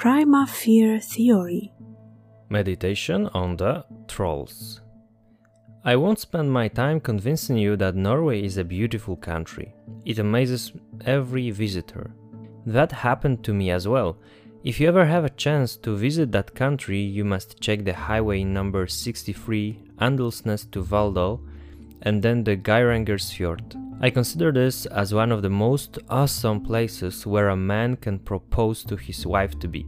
Prima Fear Theory Meditation on the Trolls. I won't spend my time convincing you that Norway is a beautiful country. It amazes every visitor. That happened to me as well. If you ever have a chance to visit that country, you must check the highway number 63 Åndalsnes to Valldal and then the Geiranger's Fjord. I consider this as one of the most awesome places where a man can propose to his wife to be.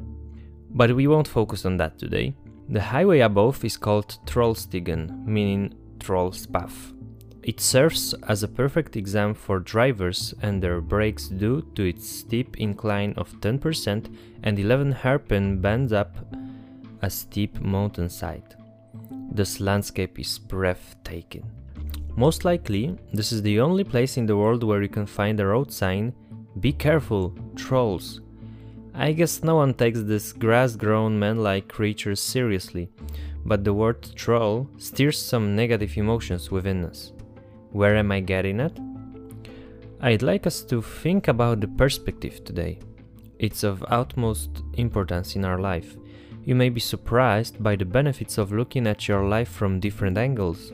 But we won't focus on that today. The highway above is called Trollstigen, meaning Troll's Path. It serves as a perfect exam for drivers and their brakes due to its steep incline of 10% and 11 hairpin bends up a steep mountainside. This landscape is breathtaking. Most likely, this is the only place in the world where you can find a road sign Be careful, trolls. I guess no one takes this grass grown man like creatures seriously, but the word troll stirs some negative emotions within us. Where am I getting at? I'd like us to think about the perspective today. It's of utmost importance in our life. You may be surprised by the benefits of looking at your life from different angles.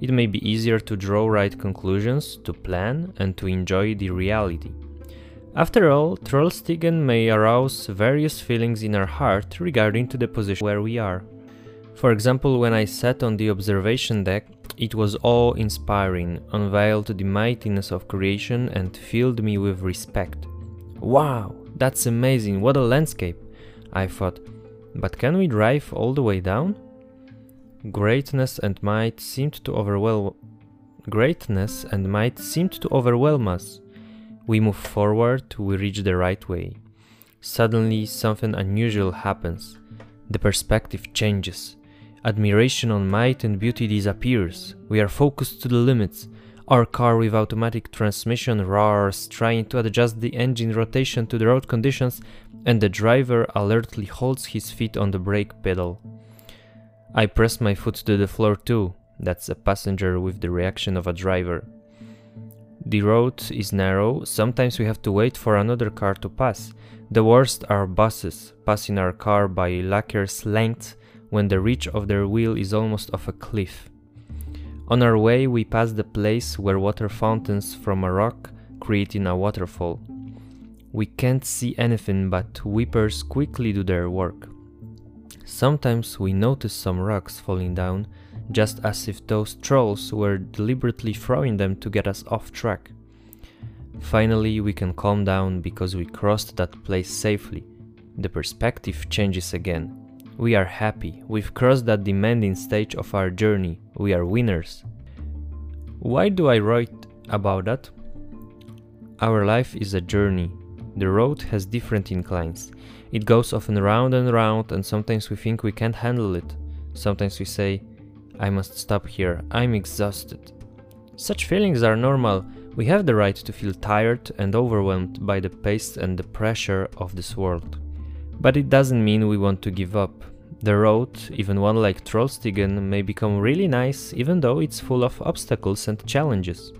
It may be easier to draw right conclusions, to plan, and to enjoy the reality. After all, Trollstigen may arouse various feelings in our heart regarding to the position where we are. For example, when I sat on the observation deck, it was awe-inspiring, unveiled the mightiness of creation and filled me with respect. Wow, that's amazing, what a landscape, I thought. But can we drive all the way down? Greatness and might seemed to overwhelm greatness and might seemed to overwhelm us. We move forward, we reach the right way. Suddenly something unusual happens. The perspective changes. Admiration on might and beauty disappears. We are focused to the limits. Our car with automatic transmission roars, trying to adjust the engine rotation to the road conditions, and the driver alertly holds his feet on the brake pedal. I press my foot to the floor too. That's a passenger with the reaction of a driver. The road is narrow, sometimes we have to wait for another car to pass. The worst are buses, passing our car by lacquer's length when the reach of their wheel is almost off a cliff. On our way, we pass the place where water fountains from a rock, creating a waterfall. We can't see anything, but whippers quickly do their work. Sometimes we notice some rocks falling down, just as if those trolls were deliberately throwing them to get us off track. Finally, we can calm down because we crossed that place safely. The perspective changes again. We are happy, we've crossed that demanding stage of our journey, we are winners. Why do I write about that? Our life is a journey. The road has different inclines. It goes often round and round, and sometimes we think we can't handle it. Sometimes we say, I must stop here, I'm exhausted. Such feelings are normal. We have the right to feel tired and overwhelmed by the pace and the pressure of this world. But it doesn't mean we want to give up. The road, even one like Trollstigen, may become really nice even though it's full of obstacles and challenges.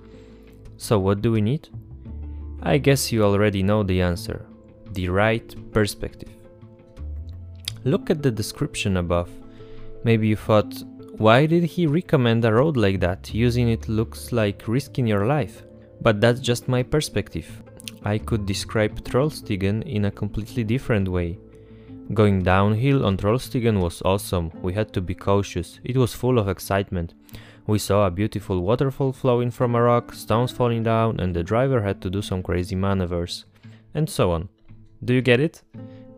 So what do we need? I guess you already know the answer. The right perspective. Look at the description above. Maybe you thought, why did he recommend a road like that? Using it looks like risking your life. But that's just my perspective. I could describe Trollstigen in a completely different way. Going downhill on Trollstigen was awesome, we had to be cautious, it was full of excitement. We saw a beautiful waterfall flowing from a rock, stones falling down, and the driver had to do some crazy maneuvers. And so on. Do you get it?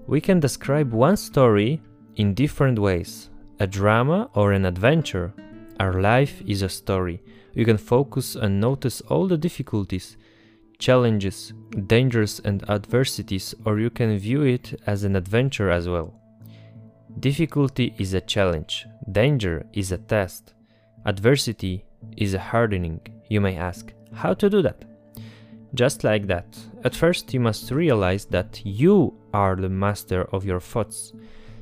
We can describe one story in different ways a drama or an adventure. Our life is a story. You can focus and notice all the difficulties, challenges, dangers, and adversities, or you can view it as an adventure as well. Difficulty is a challenge, danger is a test, adversity is a hardening. You may ask, how to do that? Just like that. At first, you must realize that you are the master of your thoughts,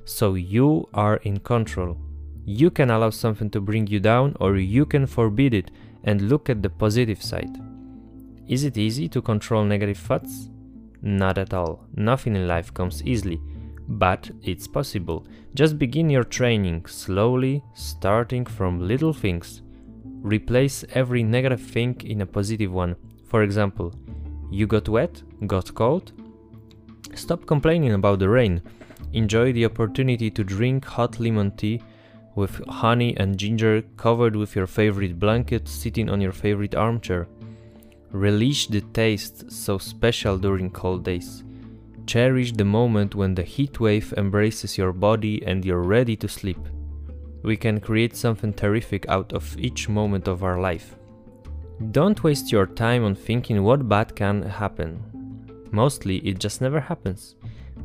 so you are in control. You can allow something to bring you down, or you can forbid it and look at the positive side. Is it easy to control negative thoughts? Not at all. Nothing in life comes easily. But it's possible. Just begin your training slowly, starting from little things. Replace every negative thing in a positive one. For example, you got wet, got cold? Stop complaining about the rain. Enjoy the opportunity to drink hot lemon tea with honey and ginger covered with your favorite blanket sitting on your favorite armchair. Relish the taste so special during cold days. Cherish the moment when the heat wave embraces your body and you're ready to sleep. We can create something terrific out of each moment of our life. Don't waste your time on thinking what bad can happen. Mostly it just never happens.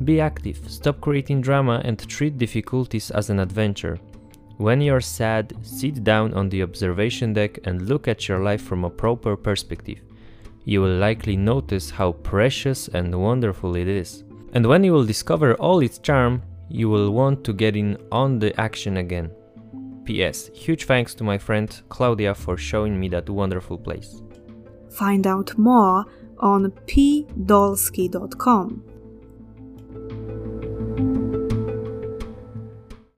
Be active, stop creating drama, and treat difficulties as an adventure. When you're sad, sit down on the observation deck and look at your life from a proper perspective. You will likely notice how precious and wonderful it is. And when you will discover all its charm, you will want to get in on the action again. P.S. Huge thanks to my friend Claudia for showing me that wonderful place. Find out more on pdolski.com.